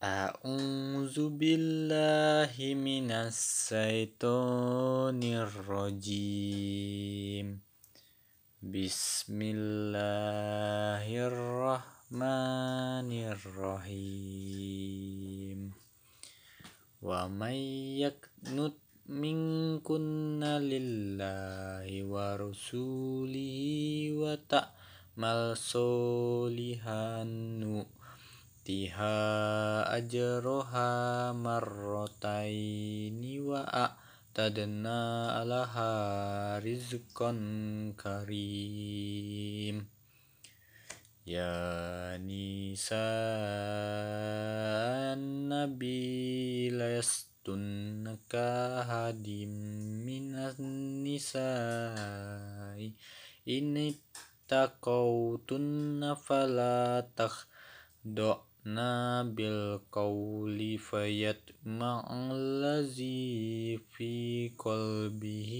أعوذ بالله من الشيطان الرجيم. بسم الله الرحمن الرحيم. ومن يقنت منكن لله ورسوله وتعمل صالحا نؤتها أجرها مرتين وأعتدنا لها رزقا كريم يا نساء النبي لستن كأحد من النساء إن اتقوتن فلا تخضعن بالقول فيطمع الذي في قلبه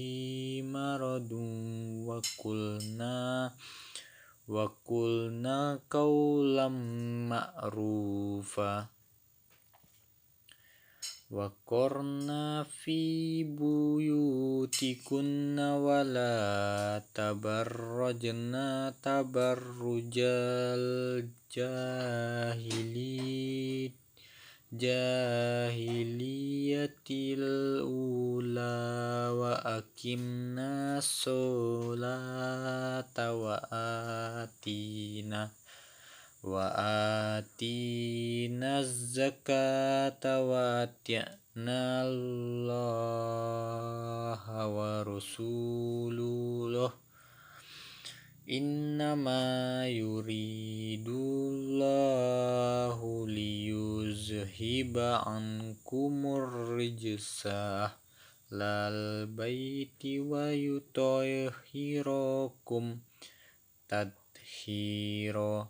مرض وقلنا وقلنا قولا معروفا وقرنا في بيوتكن ولا تبرجن تبرج الجاهلية جاهلية الأولى وأقمنا الصلاة وآتينا wa atina zakata wa ti'na Allah wa rasulullah innama yuridullahu liyuzhiba ankumur rijsah lal baiti wa yutahhirakum tadhira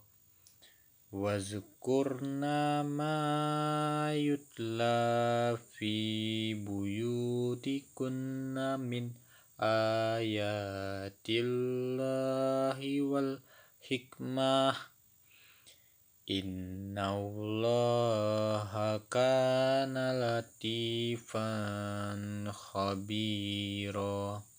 Wazkurna ma yutla fi buyutikunna min ayatillahi wal hikmah. Inna allaha kana latifan khabirah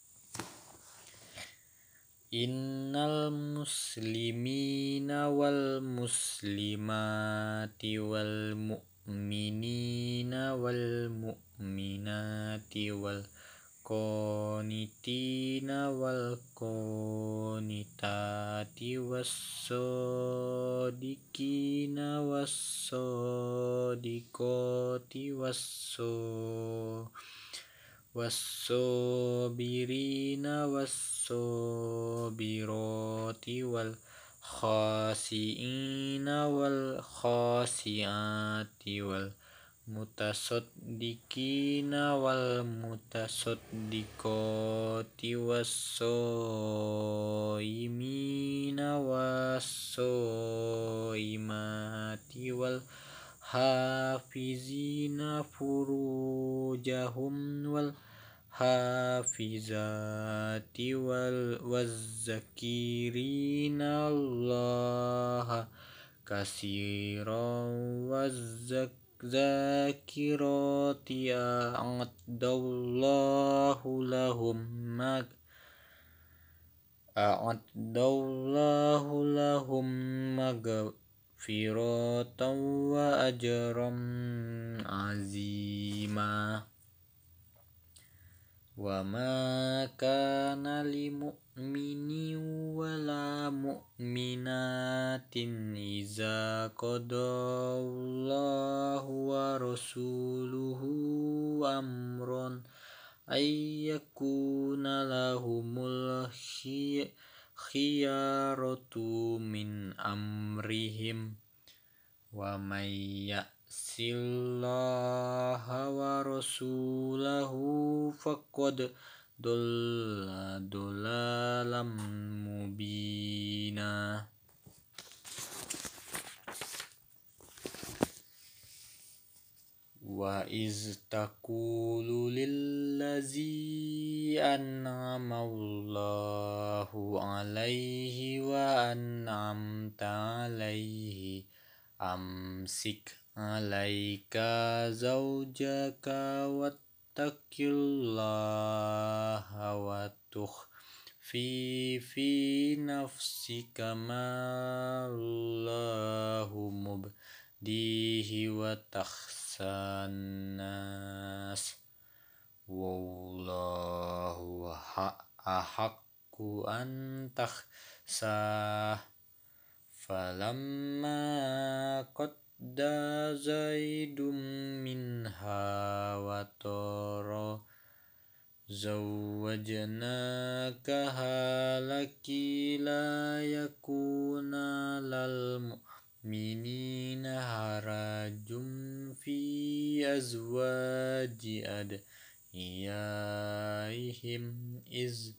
Innal muslimina wal muslimati wal mu'minina wal mu'minati wal qanitina wal qanitati was sodikina was sodikoti was sodikina والصابرين والصابرات والخاسئين والخاسئات والمتصدقين والمتصدقات والصائمين والصائمات والحافظين فروجهم والحافظات والذكرين الله كثيرا والذاكرات أعد الله لهم أعد الله لهم مغفرة وأجرا عظيما. وما كان لمؤمن ولا مؤمنات إذا قضى الله ورسوله أمرا أن يكون لهم الخيارة من أمرهم ومن يأس الله ورسوله فقد ضل ضلالا مبينا. وإذ تقول للذي أنعم الله عليه وأنعمت عليه أمسك عليك زوجك واتق الله وتخفي في نفسك ما الله مبديه وتخشى الناس والله أحق أن تخشاه. فلما قد زيد منها وطر زوجناكها لك لا يكون للمؤمنين حرج في أزواج أدعيائهم إذ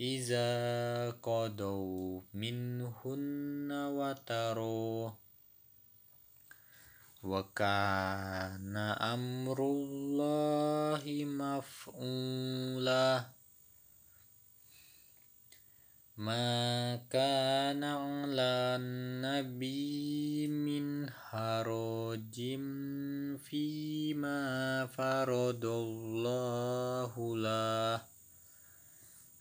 إذا قضوا منهن وتروا وكان أمر الله مفعولا ما كان على النبي من حرج فيما فرض الله له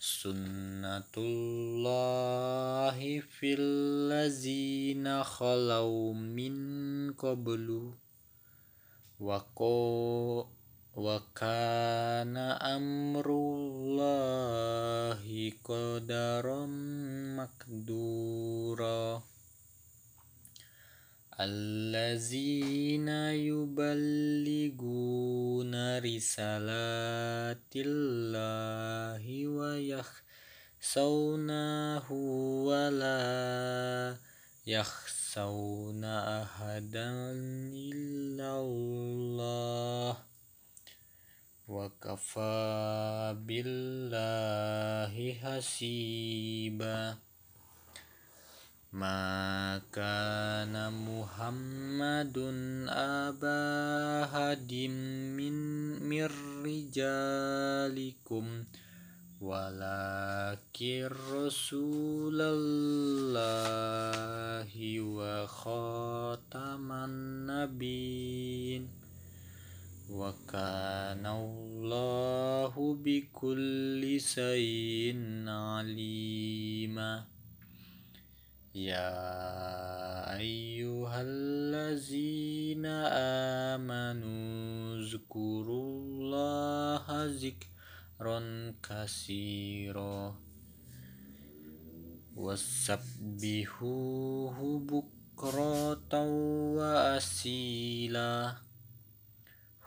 Sunnatullahi fil lazina khalau min qablu wa وكان أمر الله قدرا مقدورا. الذين يبلغون رسالات الله ويخشونه ولا يخشون أحدا إلا الله. Wa kafa billahi hasiba. Maka Muhammadun aba hadim min mirrijalikum walakir rasulallahi شيء عليما يا أيها الذين آمنوا اذكروا الله ذكرا كثيرا وسبحوه بكرة وأسيلا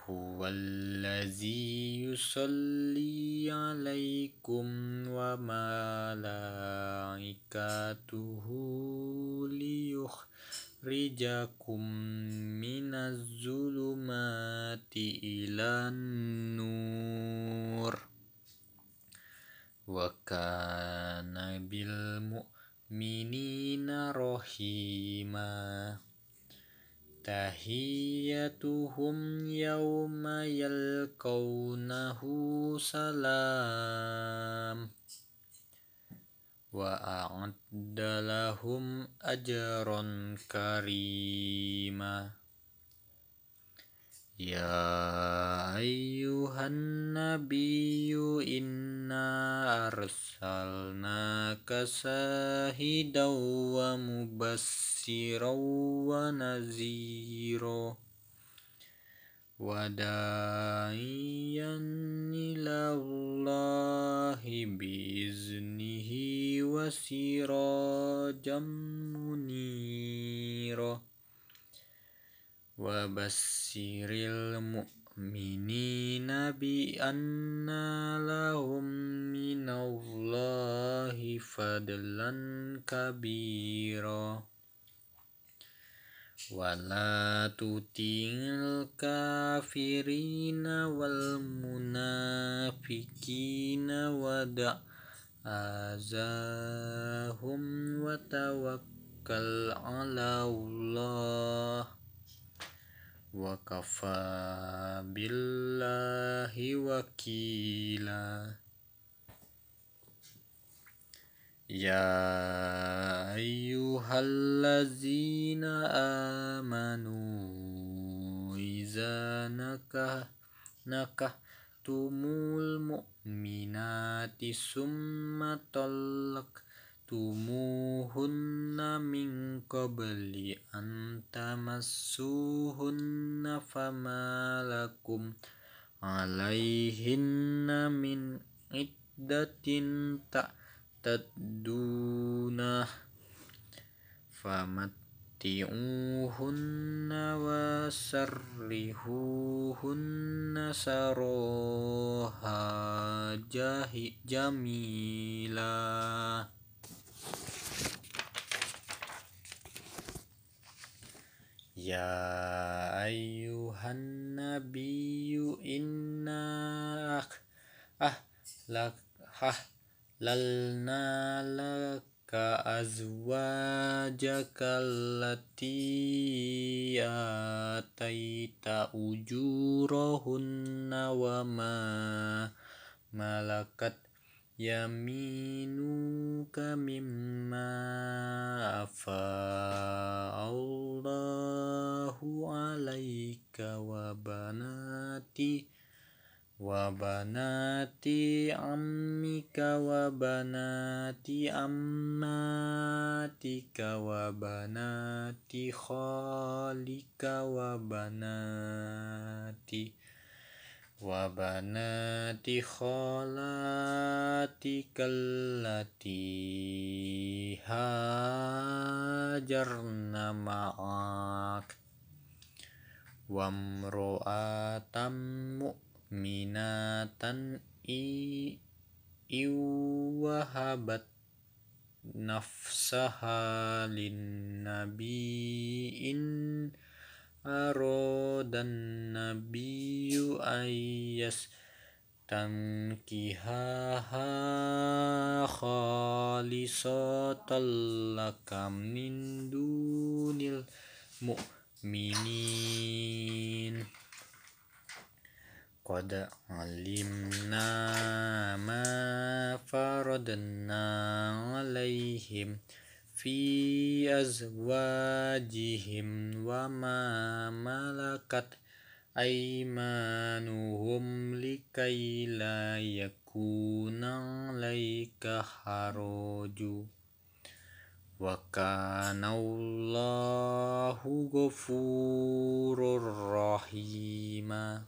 هو الذي يصلي alaikum wa malaikatuhu liyuh rijakum minaz zulumati ilan nur. Wa kana bil mu'minina rahimah تحيتهم يوم يلقونه سلام وأعد لهم أجرا كريما يا أيها النبي إنا أرسلناك شاهدا ومبشرا ونذيرا وداعيا إلى الله بإذنه وسراجا منيرا. Da'iyan ila Allahi biiznihi wa sirajam munira wa bassiril mu'minina bi anna lahum minallahi fadlan kabira wala wa kafa billahi wakila ya ayyuhallazina amanu iza nakah nakah tumul mu'minati summatolak. المؤمنات ثم طلقتموهن من قبل أن تمسوهن فما لكم عليهن من عدة تعتدونه فمتعوهن وسرهوهن سراها جميلا يا أيها النبي إنا أحللنا لك أزواجك التي آتيت أجورهن وما ملكت يمينك مما أفاء الله عليك وبنات وبنات عمك وبنات عماتك وبنات خالك وبنات وبنات خالاتك التي هاجرن معك وامرأة مؤمنة إن وهبت نفسها للنبي إن أراد النبي أن يستنكحها خالصة لك من دون المؤمنين قد علمنا ما فرضنا عليهم في أزواجهم وما ملكت أيمانهم لكي لا يكون عليك حرج. وكان الله غفور رحيما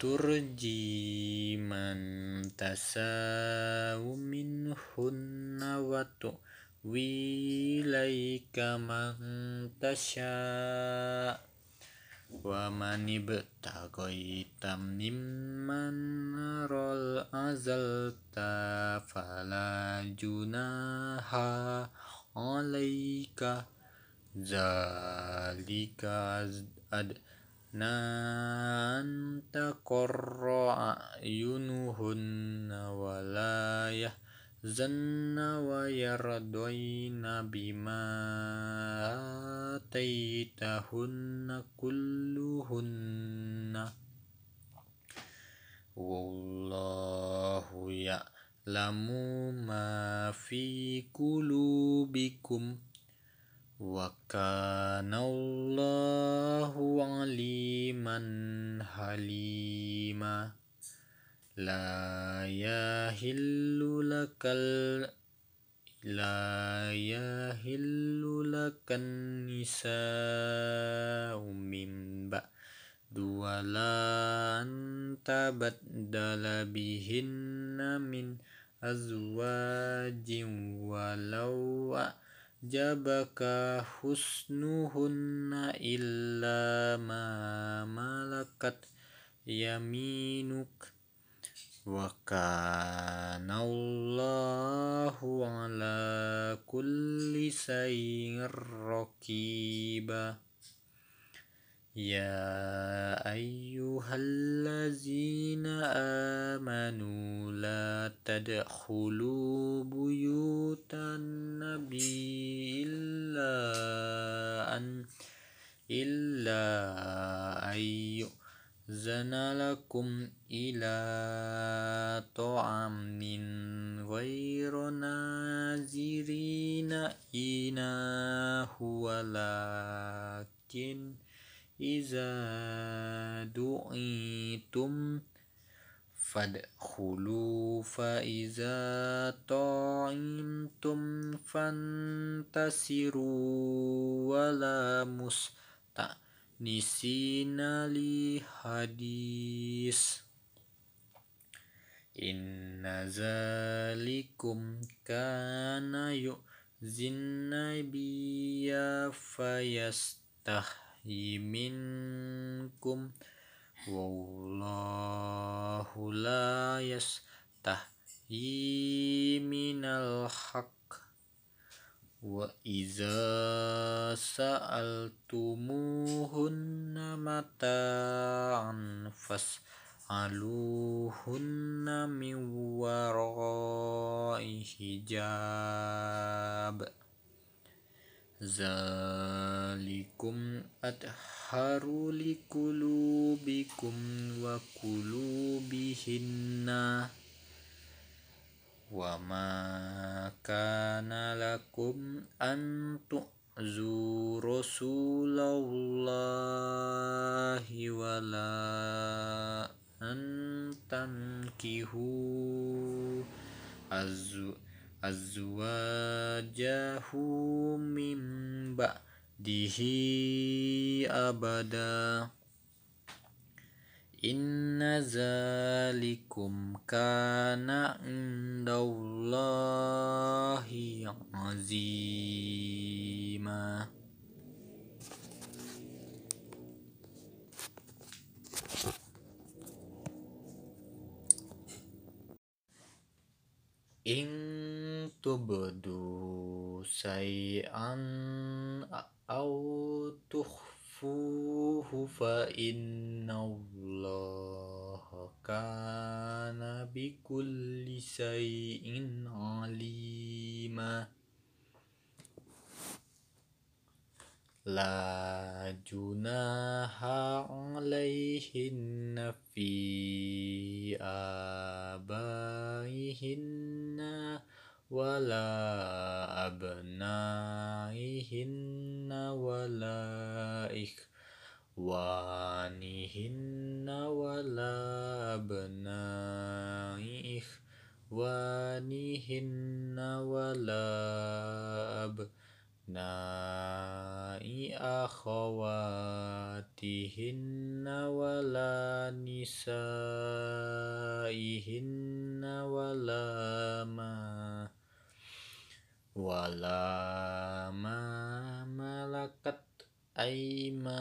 ترجي من تشاء منهن وتؤمن وإليك من تشاء ومن ابتغيت ممن عزلت فلا جناح عليك ذلك أدنى أن تقر أعينهن ولا يهتدين زن ويرضين بما آتيتهن كلهن والله يعلم ما في قلوبكم وكان الله عليما حليما لا يحل لك لا يحل لك النساء من بعد ولا أن تبدل بهن من أزواج ولو أعجبك حسنهن إلا ما ملكت يمينك وكان الله على كل شيء رقيبا يا أيها الذين آمنوا لا تدخلوا بيوت النبي إلا أن إلا أن زن لكم إلى طعام غير نازرين إناه ولكن إذا دعيتم فادخلوا فإذا طعمتم فانتصروا ولا مستأنسين لحديث إن ذلكم كان يؤذي النبي فيستحيي منكم والله لا يستحيي من الحق وإذا سألتموهن متاعا فاسألوهن من وراء حجاب ذلكم أطهر لقلوبكم وقلوبهن وما كان لكم أن تؤذوا رسول الله ولا أن تنكحوا أزواجه من بعده أبدا إن ذلكم كان عند الله عظيما إن تبدوا شيئا أو تخفوه فإن الله كان بكل شيء عليما. لا جناح عليهن في آبائهن ولا أبنائهن ولا إخوانهن ولا أبناء إخوانهن ولا أبناء أخواتهن ولا نسائهن ولا ما ولا ما ملكت أيمانهن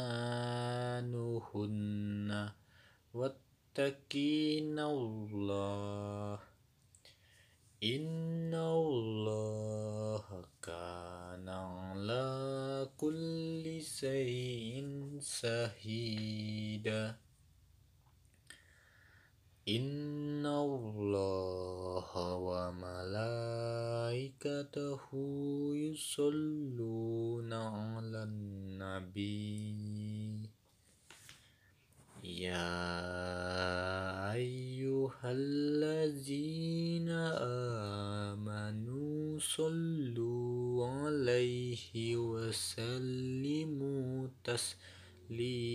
واتقين الله إن الله كان على كل شيء شهيدا إن الله وملائكته يصلون على النبي يا أيها الذين آمنوا صلوا عليه وسلموا تسليما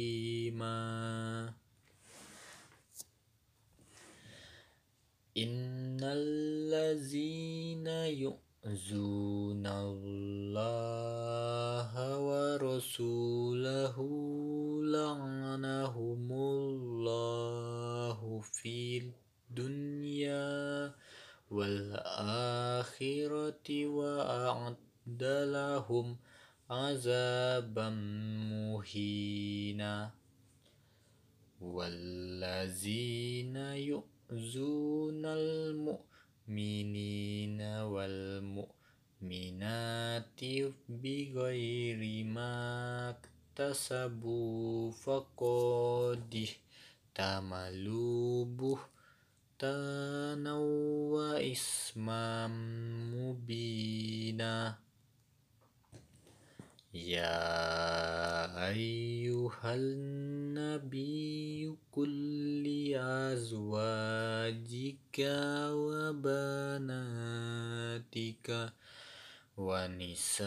إن الذين يؤذون الله ورسوله لعنهم الله في الدنيا والآخرة وأعد لهم عذابا مهينا والذين يؤذون المؤمنين والمؤمنات بغير ما اكتسبوا فقد احتملوا بهتانا وإثما مبينا يا أيها النبي قل لأزواجك وبناتك ونساء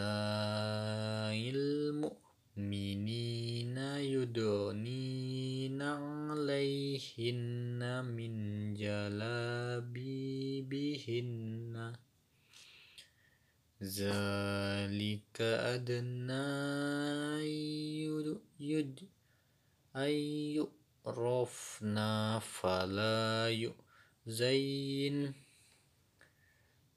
المؤمنين يدنين عليهن من جلابيبهن ذلك أدنى يد أن يعرفنا فلا يؤذين.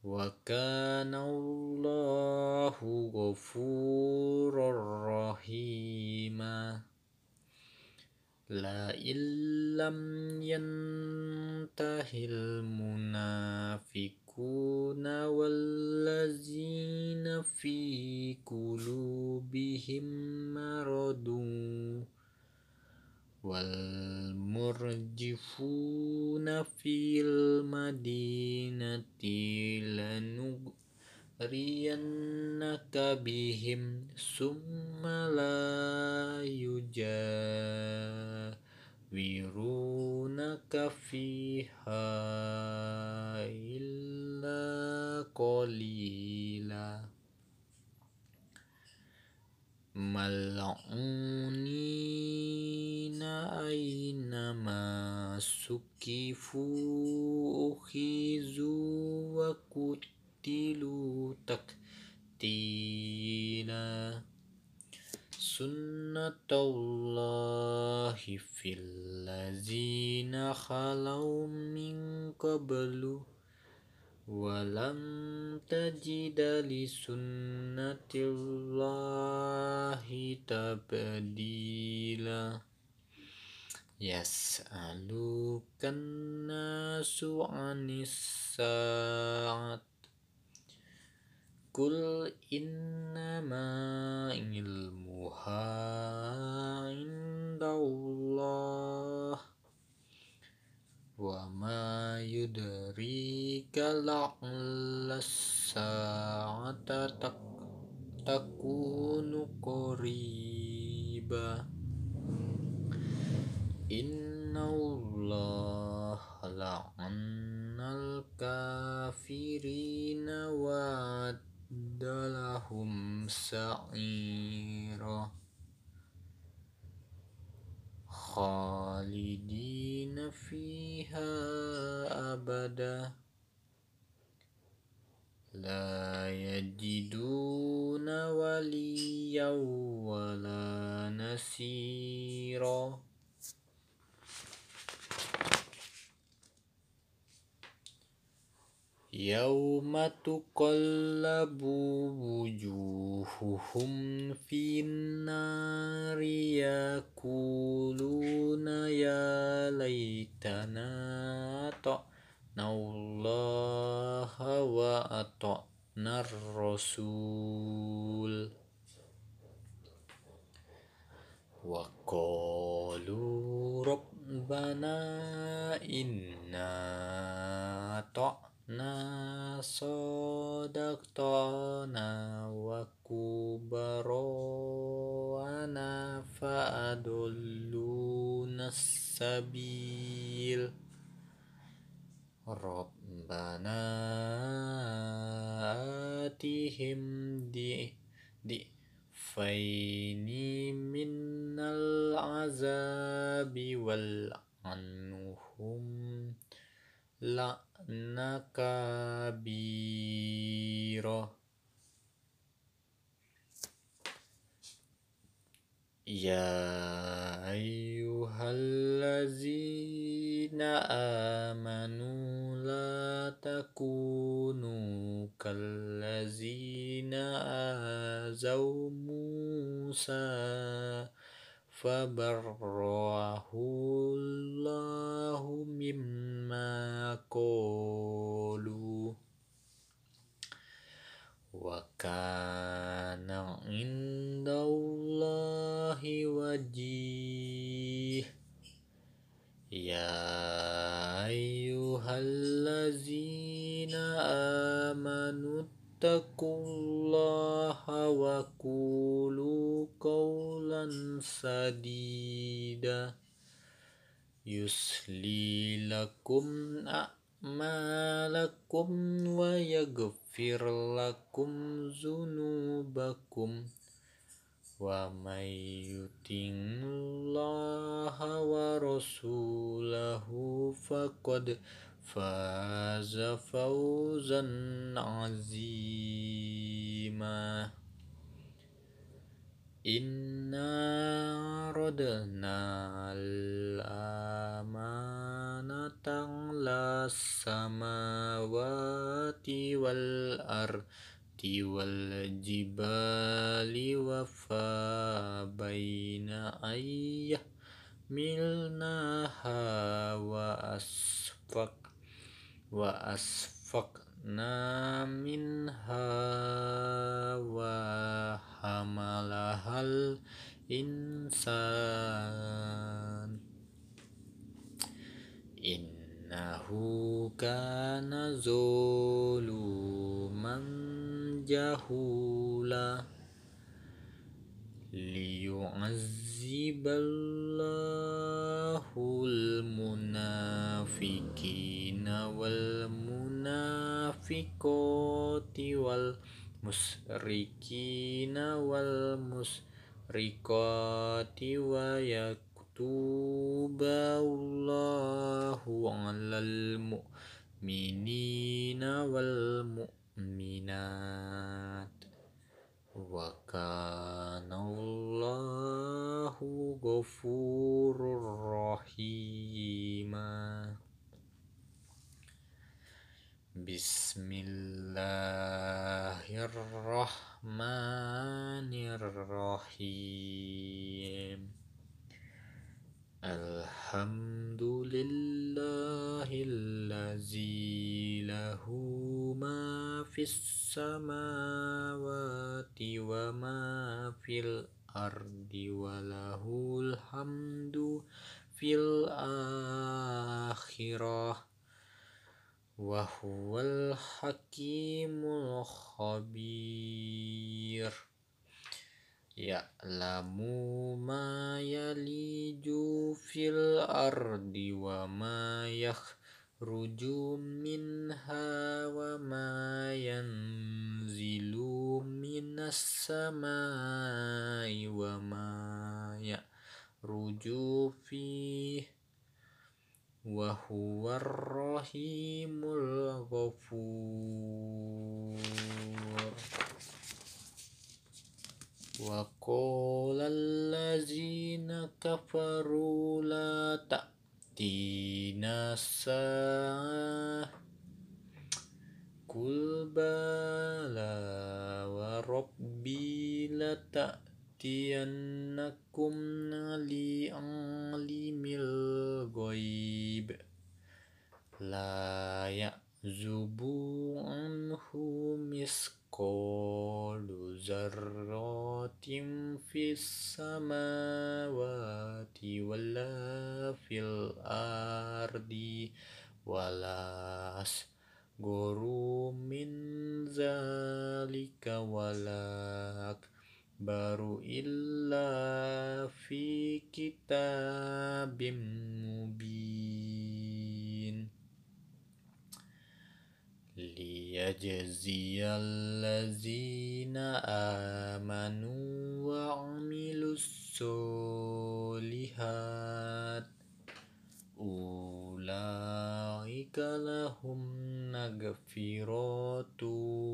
وكان الله غفورا رحيما. لئن لم ينته المنافقون والذين في قلوبهم مرض والمرجفون في المدينة لنغرينك بهم ثم لا يجاورونك فيها إلا قليلا ملعونين أينما سكفوا أخذوا وقتلوا تقتيلا سنة الله في الذين خلوا من قبل ولم تجد لسنة الله تبديلا يسألك الناس عن الساعة قل إنما علمها عند الله وما يدريك لعل الساعة تكون قريبا إن الله لعن الكافرين لهم سعيرا. خالدين فيها أبدا. لا يجدون وليا ولا نصيرا. يوم تقلب وجوههم في النار يقولون يا ليتنا أطعنا الله وأطعنا الرسول. وقالوا ربنا إنا أطعنا صدقتنا وكبرانا فأضلونا السبيل. ربنا آتهم ضعفين من العذاب والعنهم لعنا كبيرا يا أيها الذين آمنوا لا تكونوا كالذين آذوا موسى. فبرأه الله مما قالوا. وكان عند الله وجيه. يا أيها الذين آمنوا اتقوا الله وقولوا قولا سديدا يصلي لكم أعمالكم ويغفر لكم ذنوبكم ومن يطع رسوله فقد فاز فوزا عظيما. إنا عرضنا الأمانة على السماوات والأرض والجبال وفابين أن يحملناها وأسفق وأسفقنا منها وحملها الإنسان. إنه كان ظلوما جهولا ليعذب الله المنافقين والمنافقات والمشركين والمشركات ويكتب الله على المؤمنين والمؤمنات. وكان الله غفور رحيما بسم الله الرحمن الرحيم الحمد لله الذي له ما في السماوات وما في الأرض وله الحمد في الآخرة وهو الحكيم الخبير. يعلم ما يلج في الأرض وما يخرج منها وما ينزل من السماء وما يعرج فيه وهو الرحيم الغفور وقال الذين كفروا لا تأتينا الساعة قل بلى وربي لتأتينكم لعالم الغيب لا يعزب عنه مثقال ذرة في السماوات ولا في الأرض ولا أصغر من ذلك ولا أكبر إلا في كتاب مبين ليجزي الذين آمنوا وعملوا الصالحات. أولئك لهم مغفرة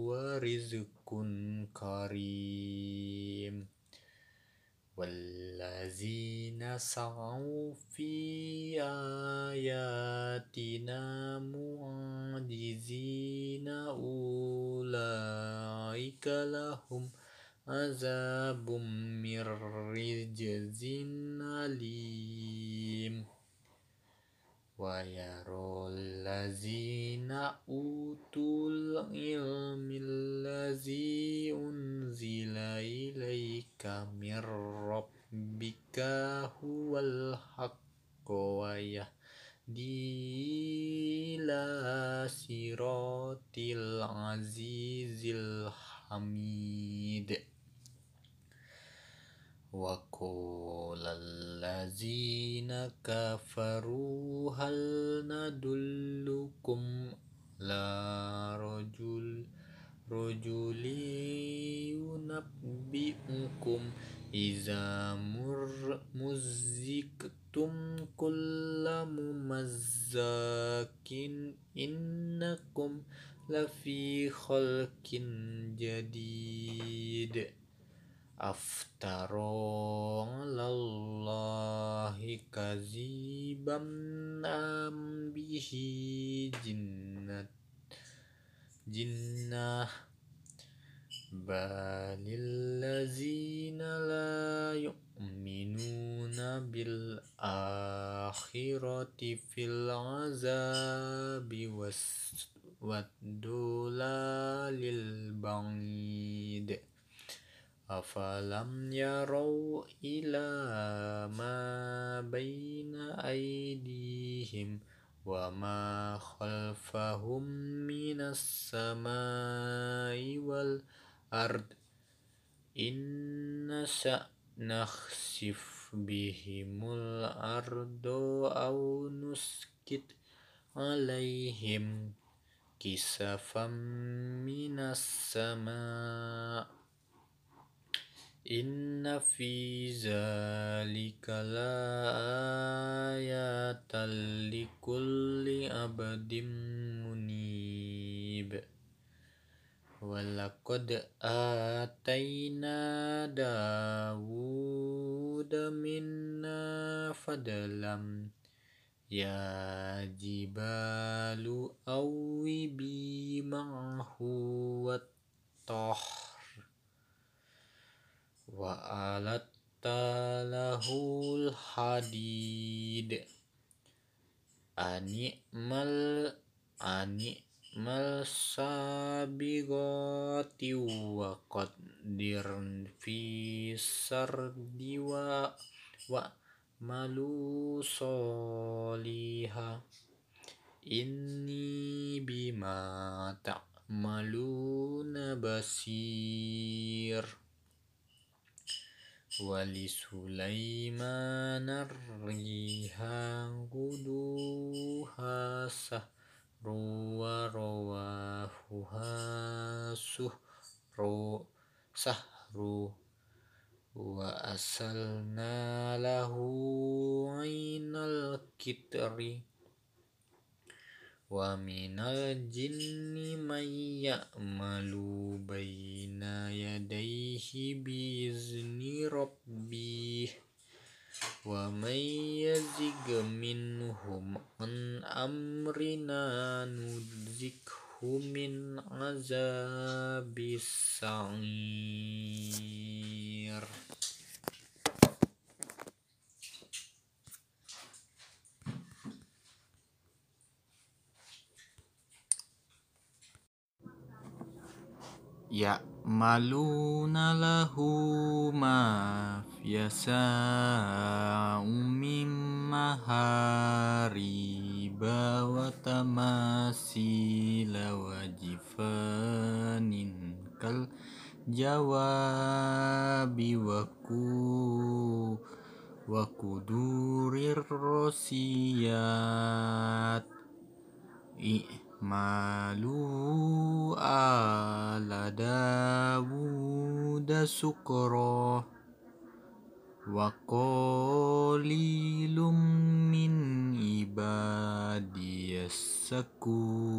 ورزق كريم. والذين سعوا في آياتنا معجزين أولئك لهم عذاب من رجز أليم. ويرى الذين أوتوا العلم الذي أنزل إليك من ربك هو الحق ويهدي إلى صراط العزيز الحميد. وقال الذين كفروا هل ندلكم على رجل رجل ينبئكم إذا مر مزقتم كل ممزق إنكم لفي خلق جديد. أفتروا على الله كذبا أم به جنة جنة. بل الذين لا يؤمنون بالآخرة في العذاب والدلال البعيد أفلم يروا إلى ما بين أيديهم وما خلفهم من السماء والأرض. إن نشأ نخسف بهم الأرض أو نسكت عليهم كسفا من السماء. إن في ذلك لآيات لكل عبد منيب ولقد آتينا داود منا فضلا يا جبال أوبي معه wa alatta lahul hadid. Ani mal ani mal sabigati wa qadirn fi sardi wa wa malu soliha inni bima ta'maluna basir. ولسليمان الريح غدوها سهر ورواحها سهر سهر. وأسلنا له عين الكتر. ومن الجن من يأمل بين يديه بإذن ربه ومن يزغ منهم عن أمرنا نذقه من عذاب السعير. ya maluna lahu ma fiasa umim mahari bawa tamasila wa kal jawabi waku waku durir rosiat i اعملوا آل داود سكرا وقليل من عبادي الشكور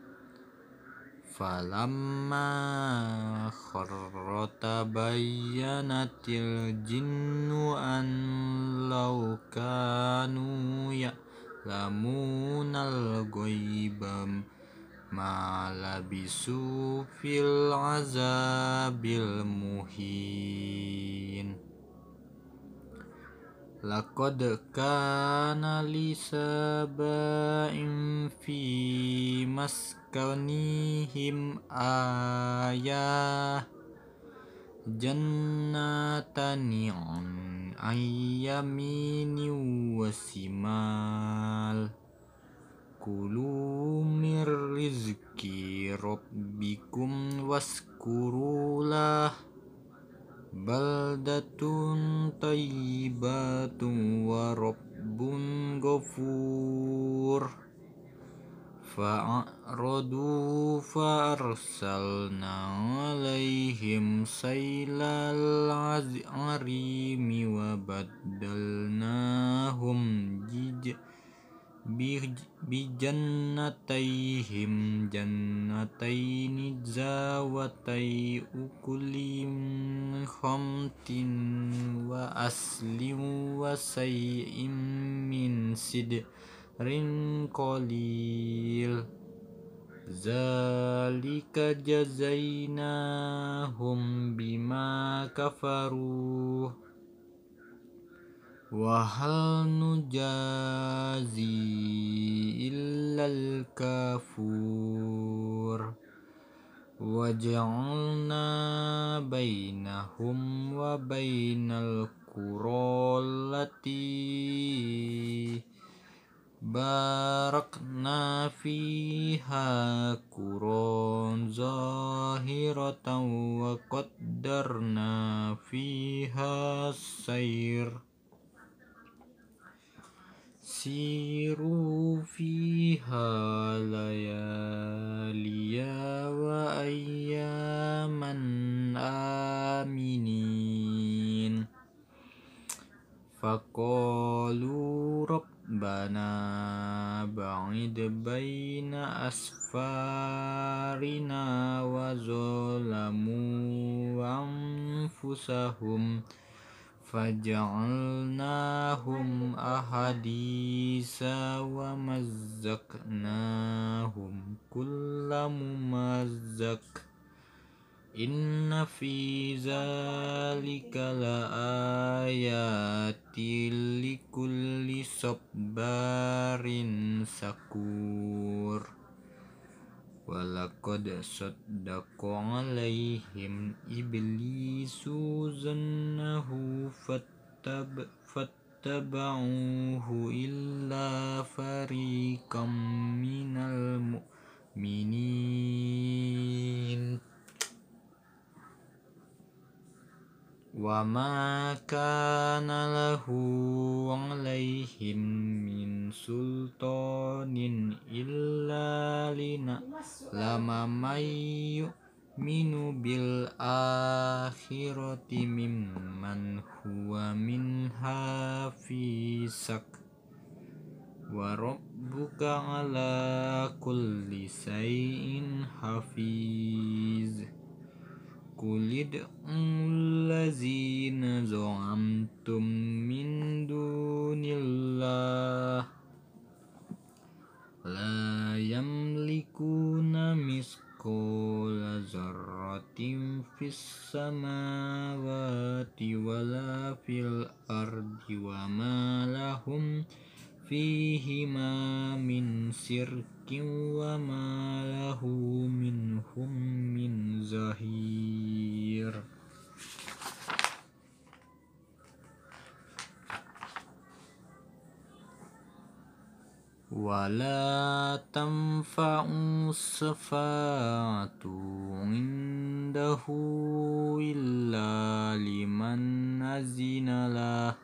فلما خر تبينت الجن أن لو كانوا يعلمون الغيب ما لبسوا في العذاب المهين لقد كان لسبأ في maskanihim ayah jannatani on ayamini wasimal kulu mir rizki rabbikum waskurulah baldatun tayyibatun wa rabbun ghafur فأعرضوا فأرسلنا عليهم سيل العريم وبدلناهم بجنتيهم جنتين ذواتي أكل خمط وأصل وشيء من سدر قليل ذلك جزيناهم بما كفروا وهل نجازي إلا الكفور وجعلنا بينهم وبين القرى التي باركنا فيها قرى ظاهرة وقدرنا فيها السير. سيروا فيها ليالي وأياما آمنين. فقالوا رب ربنا بعد بين أسفارنا وظلموا أنفسهم فجعلناهم أحاديث ومزقناهم كل ممزق. إن في ذلك لآيات لكل صبار شكور ولقد صدق عليهم إبليس ظنه فاتب فاتبعوه إلا فريقا من المؤمنين وما كان له عليهم من سلطان إلا لنعلم من يؤمن بالآخرة ممن هو منها في شك وربك على كل شيء حفيظ قل ادعوا الذين زعمتم من دون الله لا يملكون مثقال ذرة في السماوات ولا في الأرض وما لهم فيهما من شرك وما له منهم من زهير. ولا تنفع الشفاعة عنده إلا لمن أذن له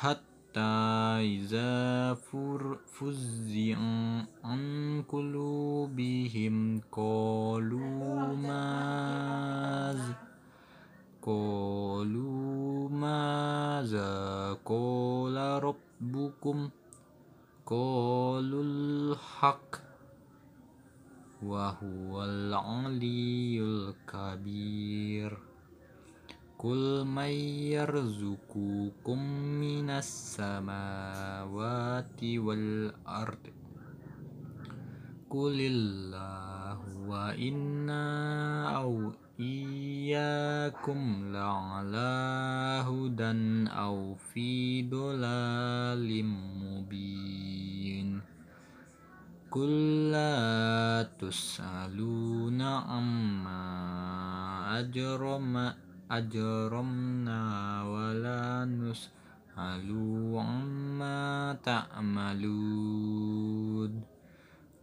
حتى إذا فزع عن قلوبهم قالوا ماذا قالوا ماذا قال ربكم؟ قالوا الحق وهو العلي الكبير قل من يرزقكم من السماوات والأرض قل الله وإنا أو إياكم لعلى هدى أو في ضلال مبين قل لا تسألون ajromna wala nus halu amma ta'malud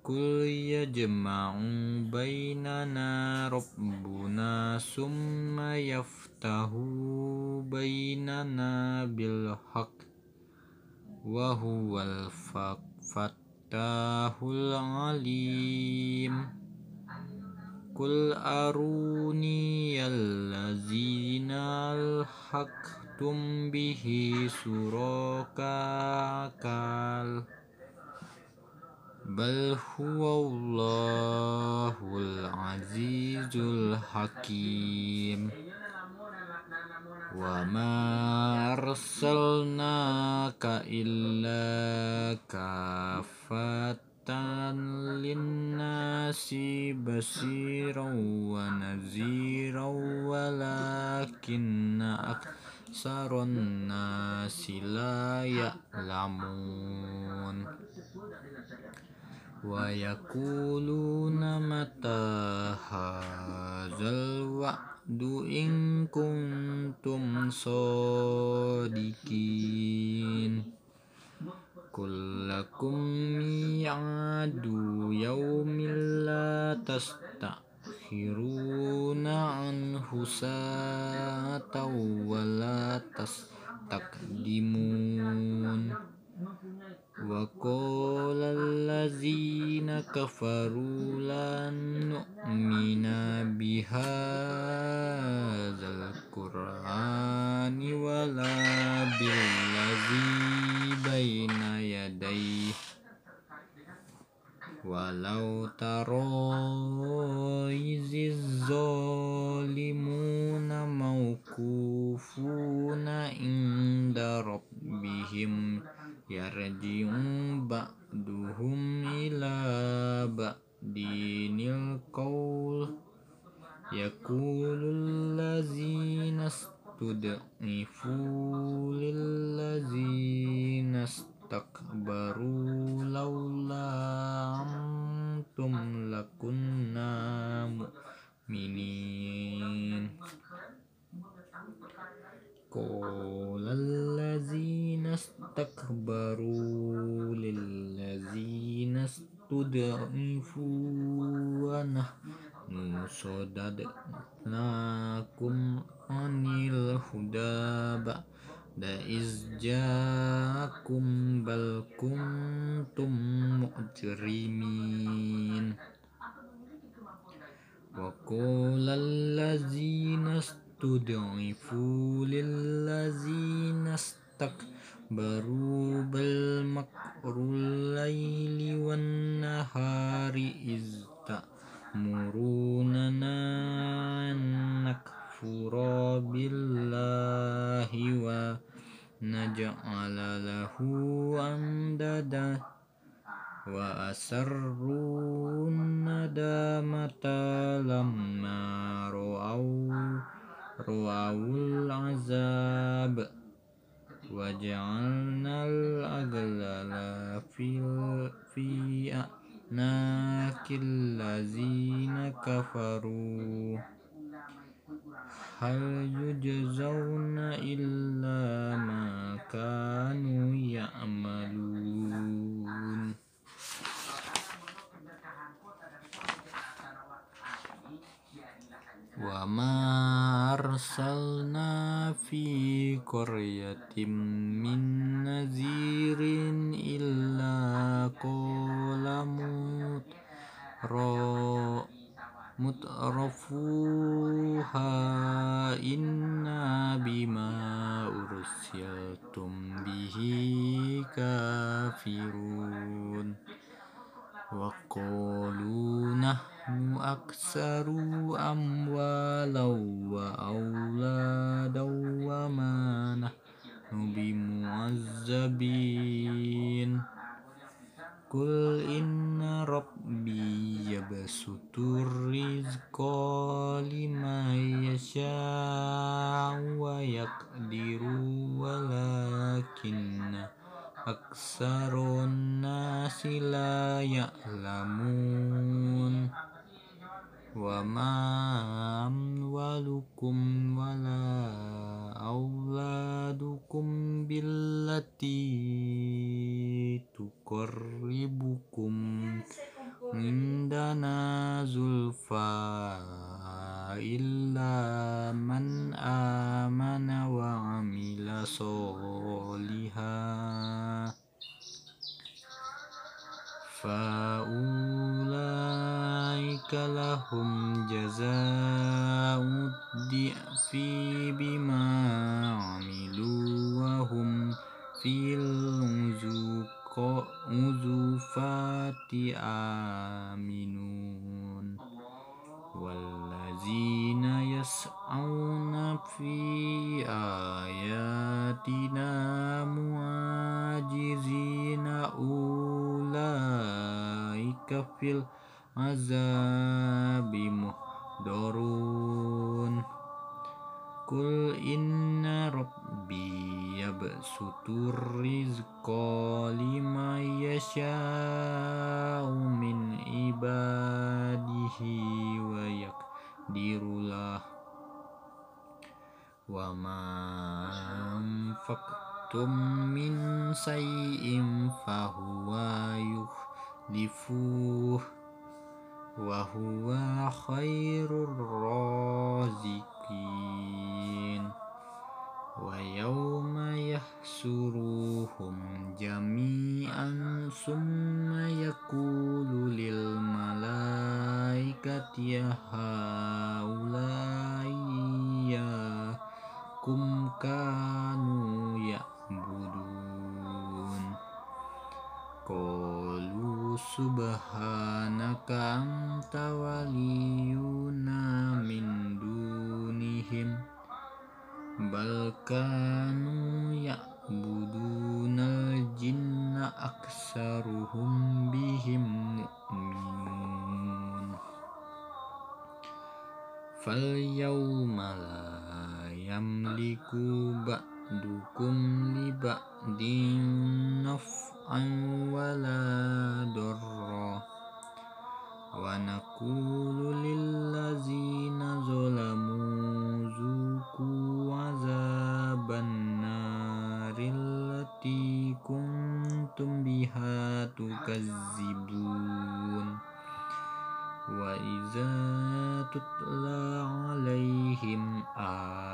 kul yajma'u bainana rabbuna summa yaftahu bainana bil haqq wa huwal fattahul alim. قل أروني الذين ألحقتم به شركاء بل هو الله العزيز الحكيم وما أرسلناك إلا كافة للناس بشيرا ونذيرا ولكن أكثر الناس لا يعلمون ويقولون متى هذا الوعد إن كنتم صادقين قل لكم ميعاد يوم لا تستأخرون عنه ساعة ولا تستقدمون. وقال الذين كفروا لن نؤمن بهذا القرآن ولا بالذي بين يديه. ولو ترى إذ الظالمون موقوفون عند ربهم ya yarji'u ba'duhum ila ba'dinil qawl yakulul lazina stud'ifu lil lazina istakbaru أكثر الناس لا يعلمون وما أموالكم بعضكم لبعض نفعا ولا ضرا ونقول للذين ظلموا ذوقوا عذاب النار التي كنتم بها تكذبون وإذا تتلى عليهم آه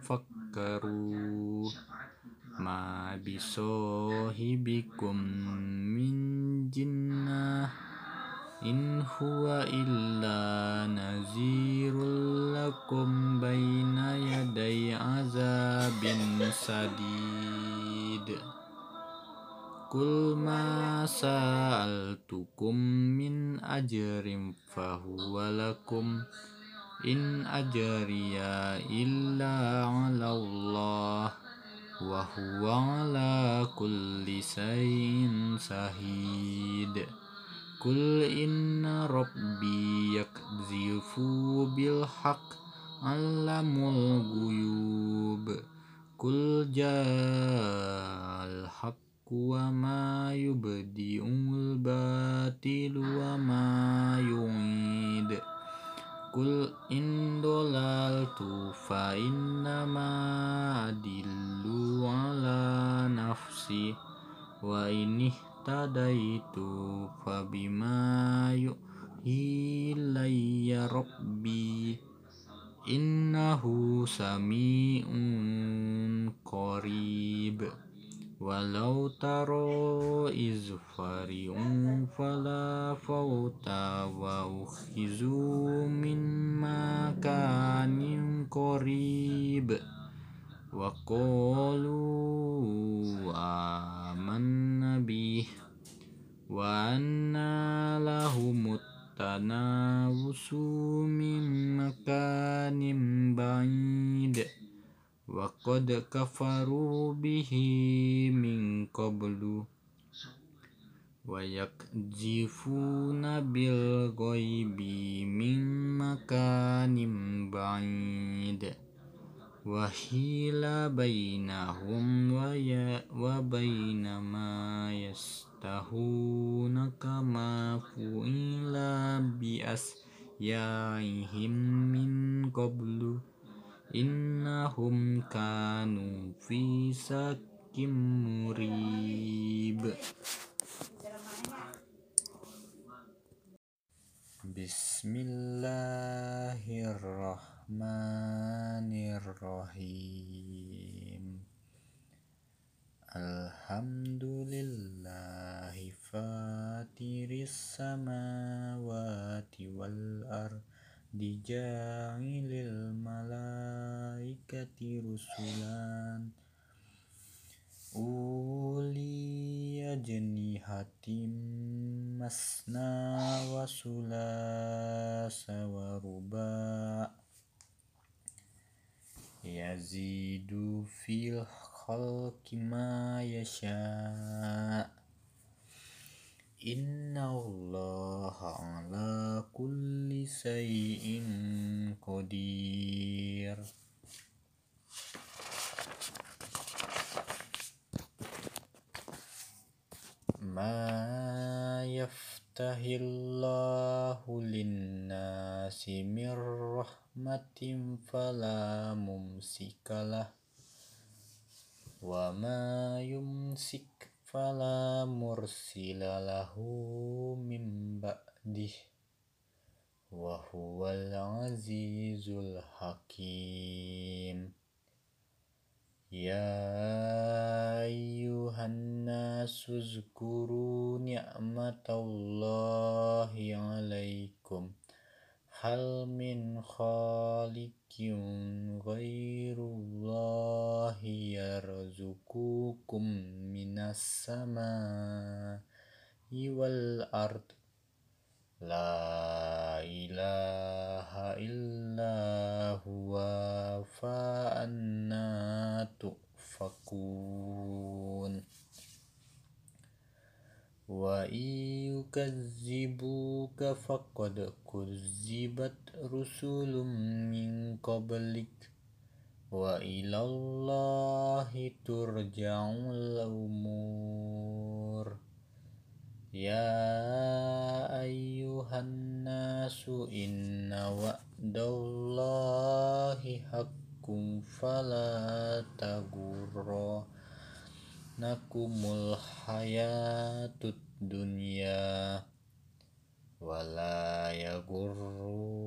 tafakkaru ma bisohibikum min jinnah. In huwa illa nazirul lakum baina yaday azabin sadid. Kul ma sa'altukum min ajrim fahuwa lakum. إن أجري إلا على الله وهو على كل شيء شهيد قل إن ربي يقذف بالحق علم الغيوب قل جاء الحق وما يبدئ الباطل وما يعيد قل إن ضللت فإنما أدل على نفسي وإن اهتديت فبما يؤهي إلي ربي إنه سميع قريب ولو ترى إذ فرعوا فلا فوت وأخذوا من مكان قريب وقالوا آمنا به وأنا لهم التناوس من مكان بعيد. وقد كفروا به من قبل ويقذفون بالغيب من مكان بعيد وحيل بينهم وبين ما يستهون كما فعل بأسيائهم من قبل إنهم كانوا في شك مريب. بسم الله الرحمن الرحيم. الحمد لله فاتر السماوات والأرض dijangilil malaikati rusulan. Uli ajnihatim masna wasula sawaruba Yazidu fil khalqi ma yasha' الله على كل شيء قدير ما يفتح الله للناس من رحمة فلا ممسك له وما يمسك فلا مرسل له من بعده وهو العزيز الحكيم يا أيها الناس اذكروا نعمة الله عليكم هل من خالق غير الله يرزقكم من السماء والأرض. لا إله إلا هو فأنا تؤفكون. وإن يكذبوك فقد كذبت رسل من قبلك وإلى الله ترجع الأمور. يا أيها الناس إن وعد الله حق فلا تغرنكم الحياة الدنيا ولا يغرنكم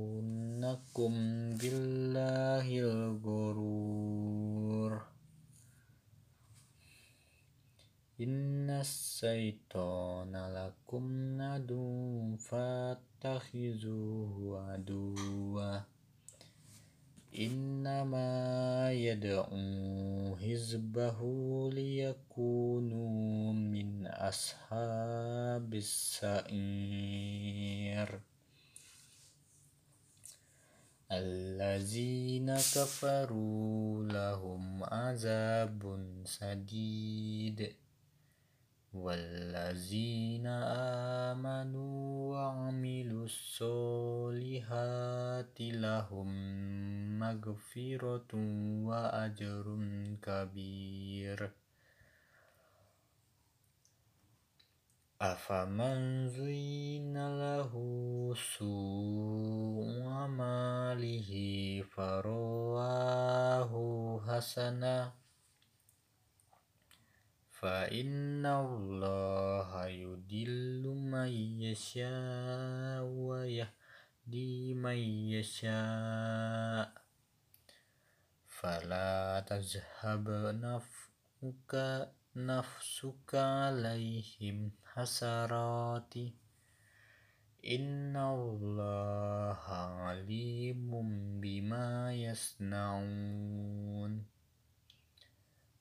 بالله الغرور إن الشيطان لكم عدو فاتخذوه عدوا إنما يدعو حزبه ليكونوا من أصحاب السعير. الذين كفروا لهم عذاب شديد. والذين آمنوا وعملوا الصالحات لهم مغفرة وأجر كبير. أفمن زين له سوء عمله فرآه حسنا فإن الله يدل من يشاء ويهدي من يشاء. فلا تذهب نفسك نفسك عليهم حسرات. إن الله عليم بما يصنعون.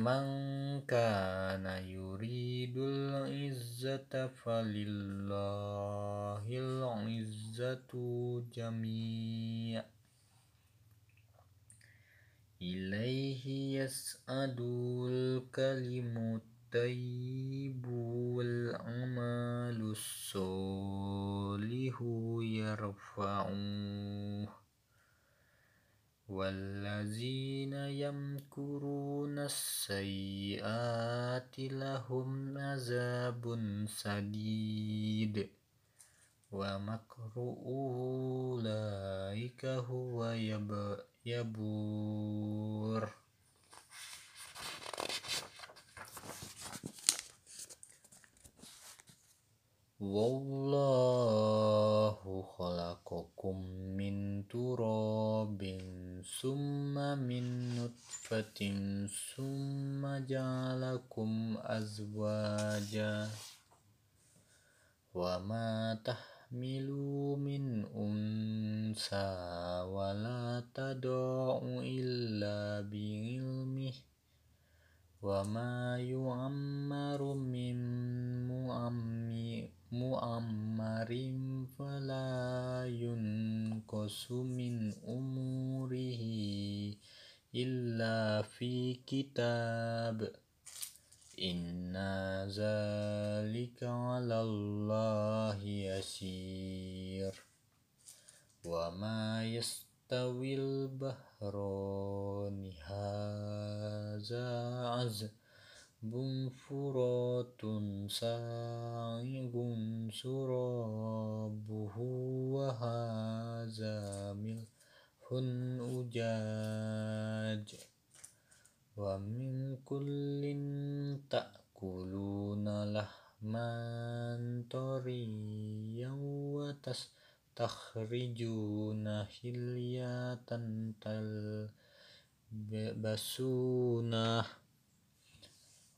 من كان يريد العزة فلله العزة جميعا إليه يسعد الكلم الطيب والعمل الصالح يرفعه والذين يمكرون السيئات لهم عذاب شديد ومكر أولئك هو يبور. والله خلقكم من تراب ثم من نطفة ثم جعلكم أزواجا وما تحمل من أنثى ولا تضع إلا بعلمه وما يعمر من مؤمر فلا ينقص من أموره إلا في كتاب. إن ذلك على الله يسير. وما يستوي البحران هذا عذب فرات سائغ سرابه وهذا ملح أجاج ومن كل تأكلون لحما طريا وتستخرجون حلية تلبسونه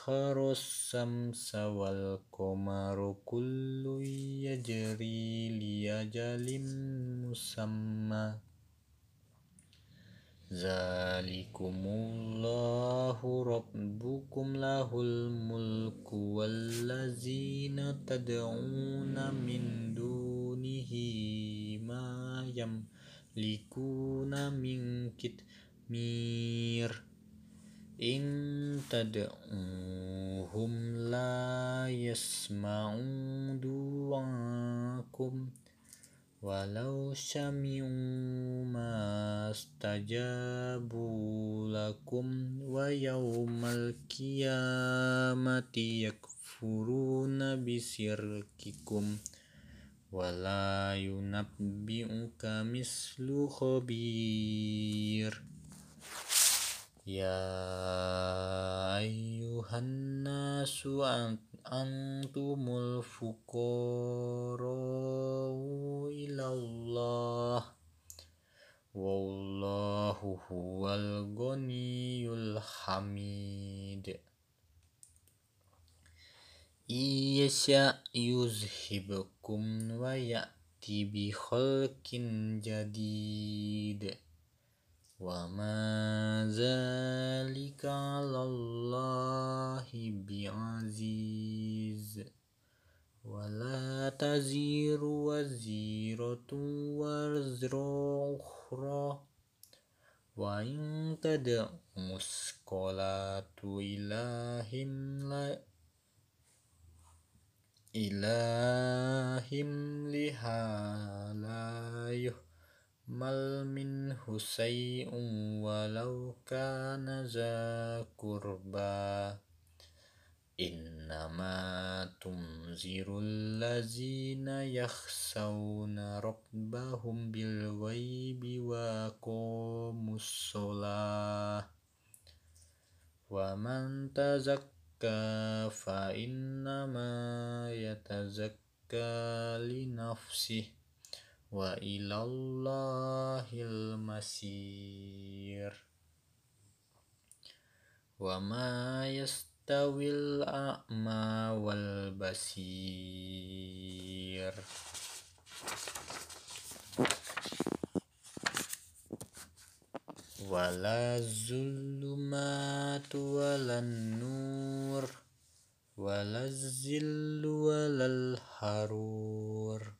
وسخر الشمس والقمر كل يجري لأجل مسمى ذلكم الله ربكم له الملك والذين تدعون من دونه ما يملكون يهلكون من كتمير إن تدعوهم لا يسمعوا دعاءكم ولو سمعوا ما استجابوا لكم ويوم القيامة يكفرون بشرككم ولا ينبئك مثل خبير يا أيها الناس أنتم الفقراء إلى الله والله هو الغني الحميد يشاء يذهبكم ويأتي بخلق جديد وما ذلك على الله بعزيز ولا تزير وزيرة وزر أخرى وإن تدع مثقلات إلهم لا إلهم لها لا يهتم يحمل منه شيء ولو كان ذا قربى إنما تنذر الذين يخشون ربهم بالغيب وأقاموا الصلاة ومن تزكى فإنما يتزكى لنفسه وإلى الله المسير وما يستوي الأعمى والبصير ولا الظلمات ولا النور ولا الزل ولا الحرور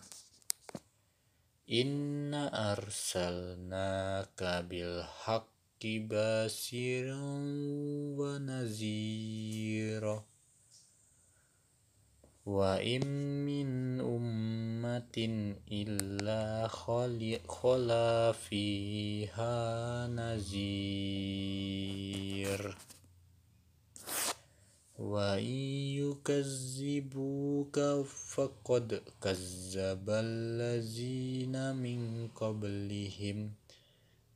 Inna arsalnaka bil haqqi basiran wa nazira wa im min ummatin illa khala fiha nazir wa yukazzibuka faqad kazzabal ladzina min qablihim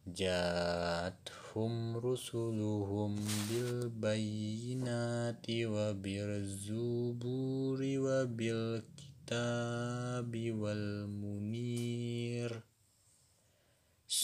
ja'atuhum rusuluhum bil bayyinati wa bir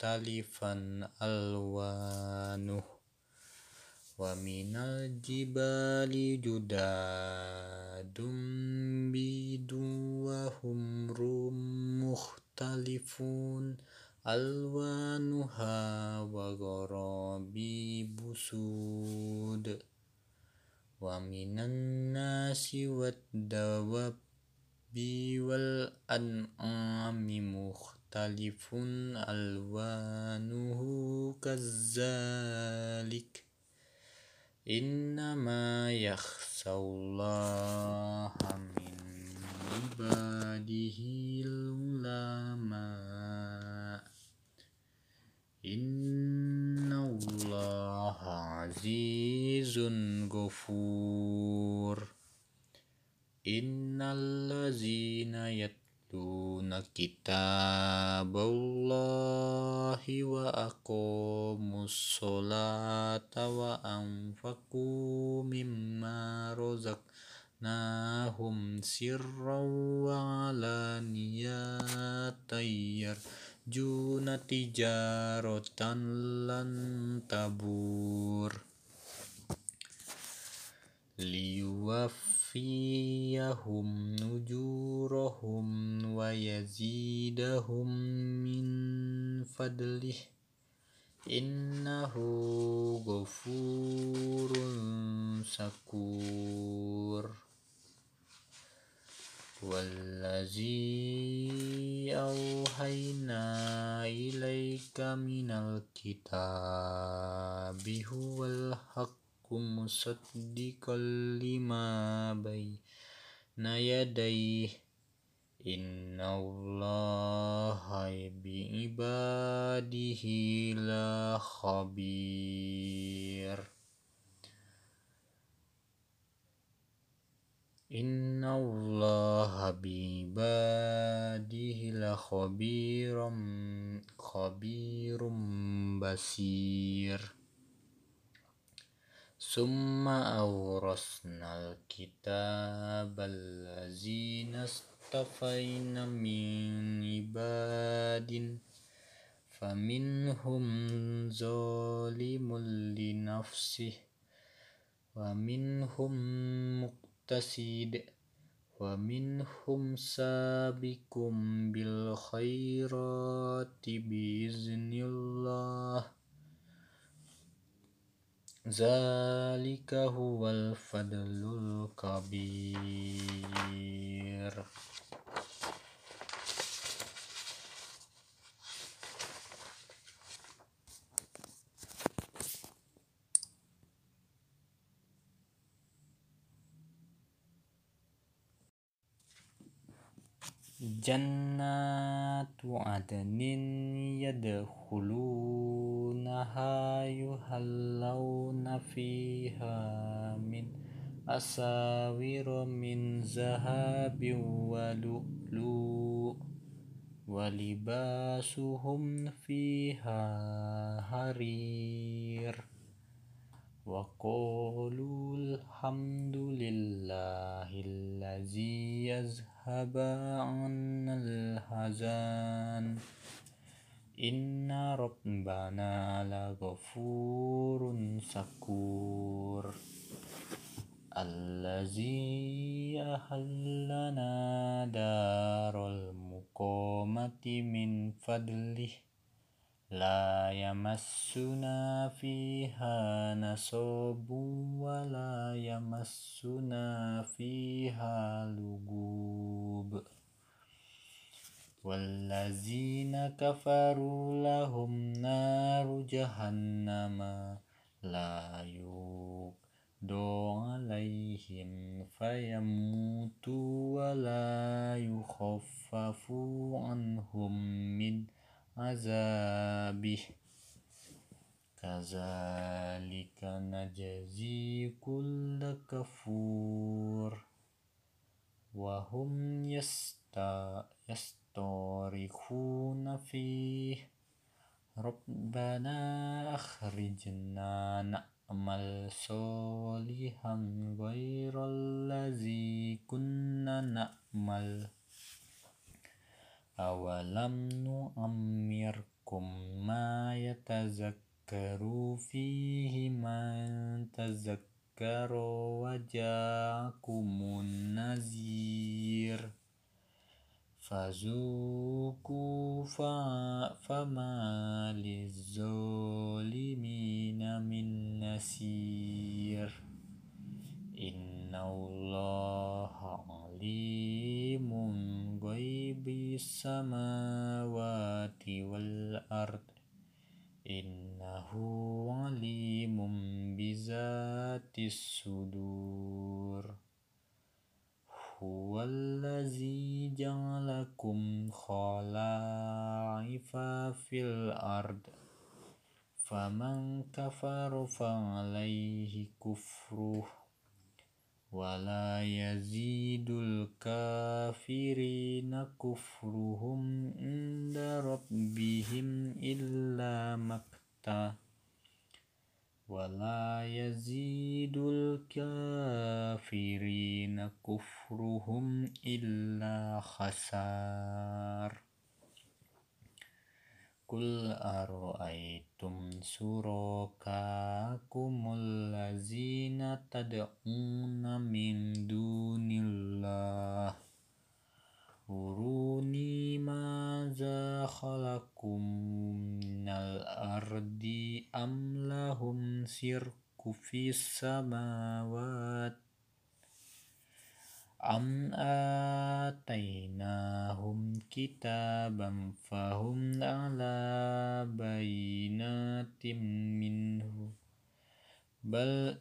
minas sama ma fa akhrajna bihi samaratim mukhtalifan alwanuh wa minal jibali judadum bidu wa humrum مختلف ألوانه كذلك. إنما يخشى الله من عباده العلماء. إن الله عزيز غفور. إن الذين يتقون innama yakhsallaha min ibadihi ulama in عزيز غفور إن الذين يتلون كتاب الله وأقاموا الصلاة وأنفقوا مما ليوفيهم نجورهم ويزيدهم من فضله إنه غفور شكور. والذي أوحينا إليك من الكتاب هو الحق مصدقا لما بين يديه إن الله بعباده لخبير إن الله بعباده لخبير خبير بصير ثم أورثنا الكتاب الذين اصطفينا من عباد فمنهم ظالم لنفسه ومنهم مقتصد ومنهم سابق بالخيرات بإذن الله. ذلك هو الفضل الكبير جنات عدن يدخلونها يحلون فيها من أساور من ذهب ولؤلؤ ولباسهم فيها حرير وقالوا الحمد لله الذي عنا الحزن إن ربنا لغفور شكور. الذي أحلنا دار المقامة من فضله. لا يمسنا فيها نصب ولا يمسنا فيها لغوب. والذين كفروا لهم نار جهنم لا يقضى عليهم فيموتوا ولا يخفف عنهم من عذابه كذلك نجزي كل كفور. وهم يسترخون فيه. ربنا أخرجنا نعمل صالحا غير الذي كنا نعمل أولم نؤمركم ما يتذكر فيه من تذكر وجاءكم النذير فذوقوا فما للظالمين من نصير إن الله عليم غيب السماوات والأرض. إنه عليم بذات الصدور. هو الذي جعلكم خلائف في الأرض. فمن كفر فعليه كفره. ولا يزيد الكافرين كفرهم عند ربهم إلا مقتا ولا يزيد الكافرين كفرهم إلا خسار. قل أرأيتم شركاكم الذين تدعون من دون الله أروني ماذا خلقوا من الأرض أم لهم شرك في السماوات أم آتيناهم كتابا فهم على بينات منه بل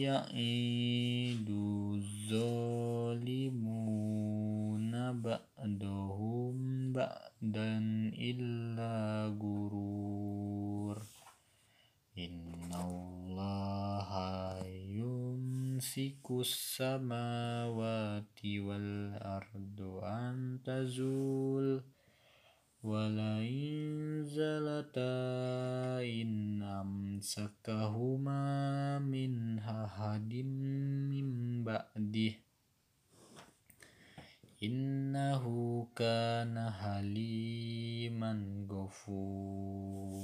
يعيد الظالمون بعدهم بعدا إلا غرور إن الله يمسك السماوات والأرض أن تزول ولئن زلتا إن أمسكهما من أحد من بعده إنه كان حليما غفورا.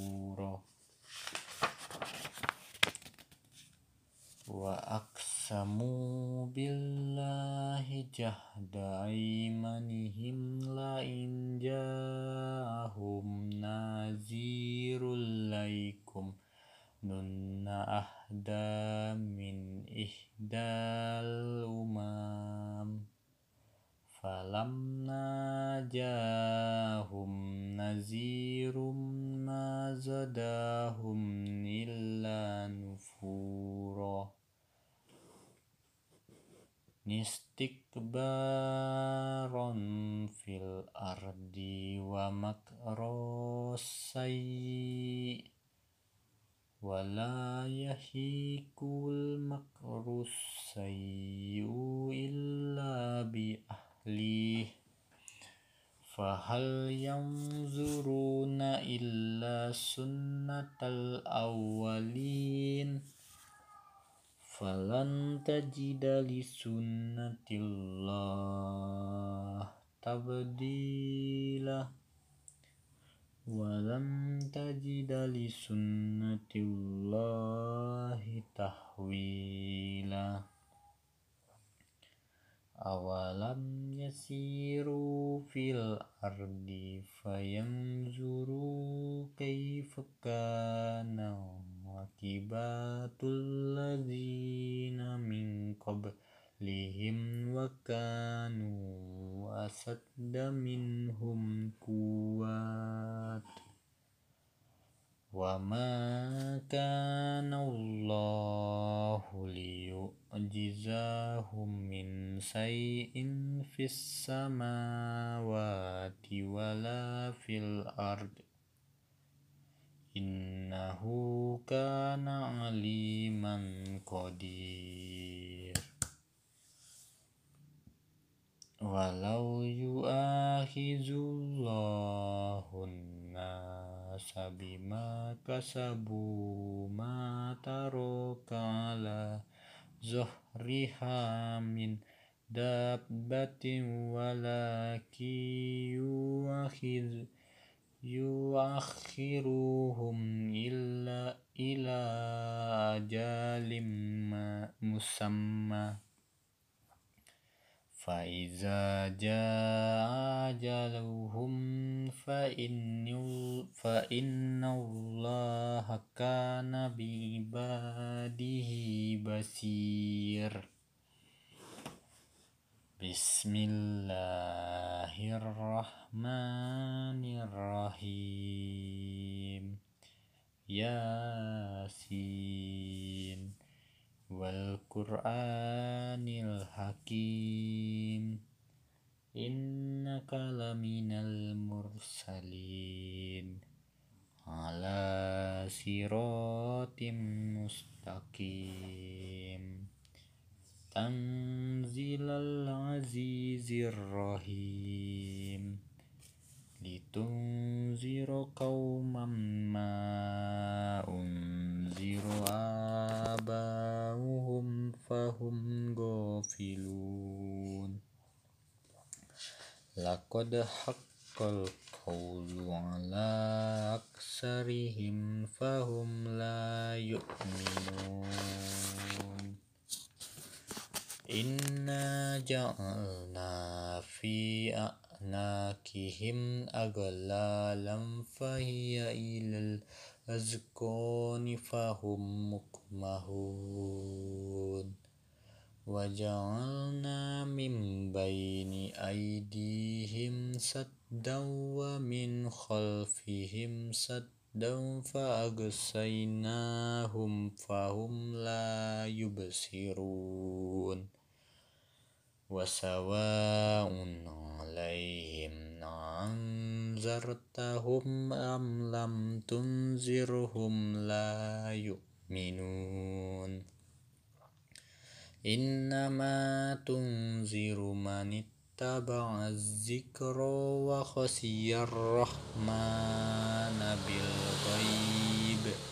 وأقسموا بالله جهد أيمانهم لئن جاءهم نذير ليكم نن أهدى من إحدى الأمم فلما جاءهم نذير ما زداهم إلا نفورا istikbaron fil ardi wa makrosai. Wala yahikul makrusayu illa bi ahli. Fahal yanzuruna illa sunnatal awalin falan tajida li sunnatillah tabdila. Walam tajida li sunnatillahi tahwila. Awalam yasiru fil ardi fayanzuru kaifa min qablihim wa kanu asadda minhum kuwat wa ma kana Allahu liyu'jizahum min say'in fis samawati wala fil ardi innahu kana aliman qadir. Walau yu'akhizullahu nasa bima kasabu ma taraka ala zuhriha min dabbatin walaki yu'akhizu يؤخروهم إلا إلى أجال مسمى. فإذا جاء أجلهم فإن, فإن الله كان بعباده بصيرًا Bismillahirrahmanirrahim. Yasin. Wal Qur'anil Hakim. Innaka laminal mursalin. Ala siratim mustaqim. تنزيل العزيز الرحيم. لتنذر قوما ما أنذر آباؤهم فهم غافلون. لقد حق القول على أكثرهم فهم لا يؤمنون. إنا جعلنا في أعناقهم أغلالا فهي إلى الأذقان فهم مقمحون وجعلنا من بين أيديهم سدا ومن خلفهم سدا فأغسيناهم فهم لا يبصرون وسواء عليهم أنذرتهم أم لم تنذرهم لا يؤمنون. إنما تنذر من اتبع الذكر وخشي الرحمن بالغيب.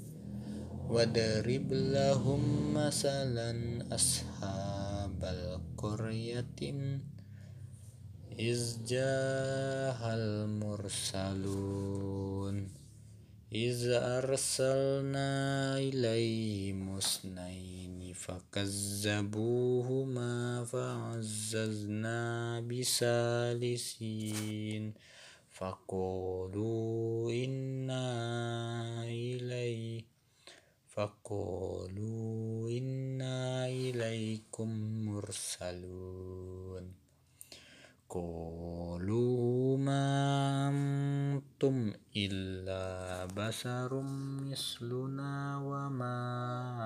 وضرب لهم مثلا أصحاب القرية إذ جاء المرسلون إذ أرسلنا إليهم اثنين فكذبوهما فعززنا بثالثين فقالوا إنا إلي فقالوا إنا إليكم مرسلون. قالوا ما أنتم إلا بشر مثلنا وما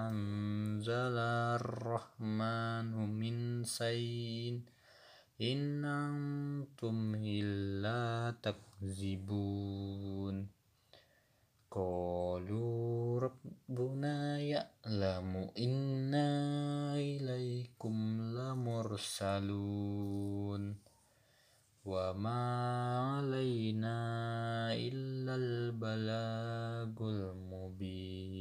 أنزل الرحمن من شيء. إن أنتم إلا تكذبون. قالوا ربنا يعلم إنا إليكم لمرسلون وما علينا إلا البلاغ المبين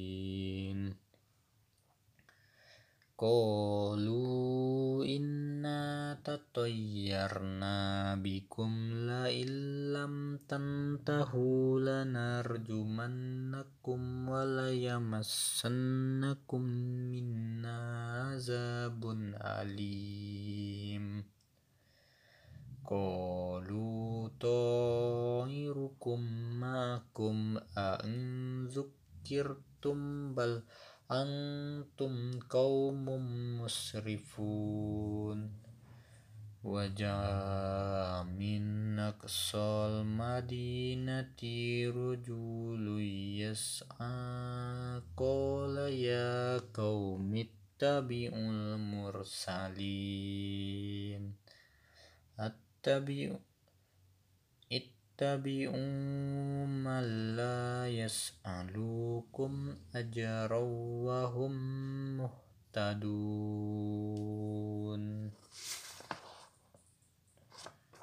قالوا إنا تطيرنا بكم لئن لم تنتهوا لنرجمنكم وليمسنكم منا عذاب أليم. قالوا طائركم معكم أئن ذكرتم بل أنتم قوم مسرفون وجاء من أقصى المدينة رجل يسعى قال يا قوم اتبعوا المرسلين اتبعوا من لا يسألكم أجرا وهم مهتدون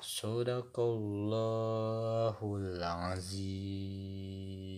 صدق الله العظيم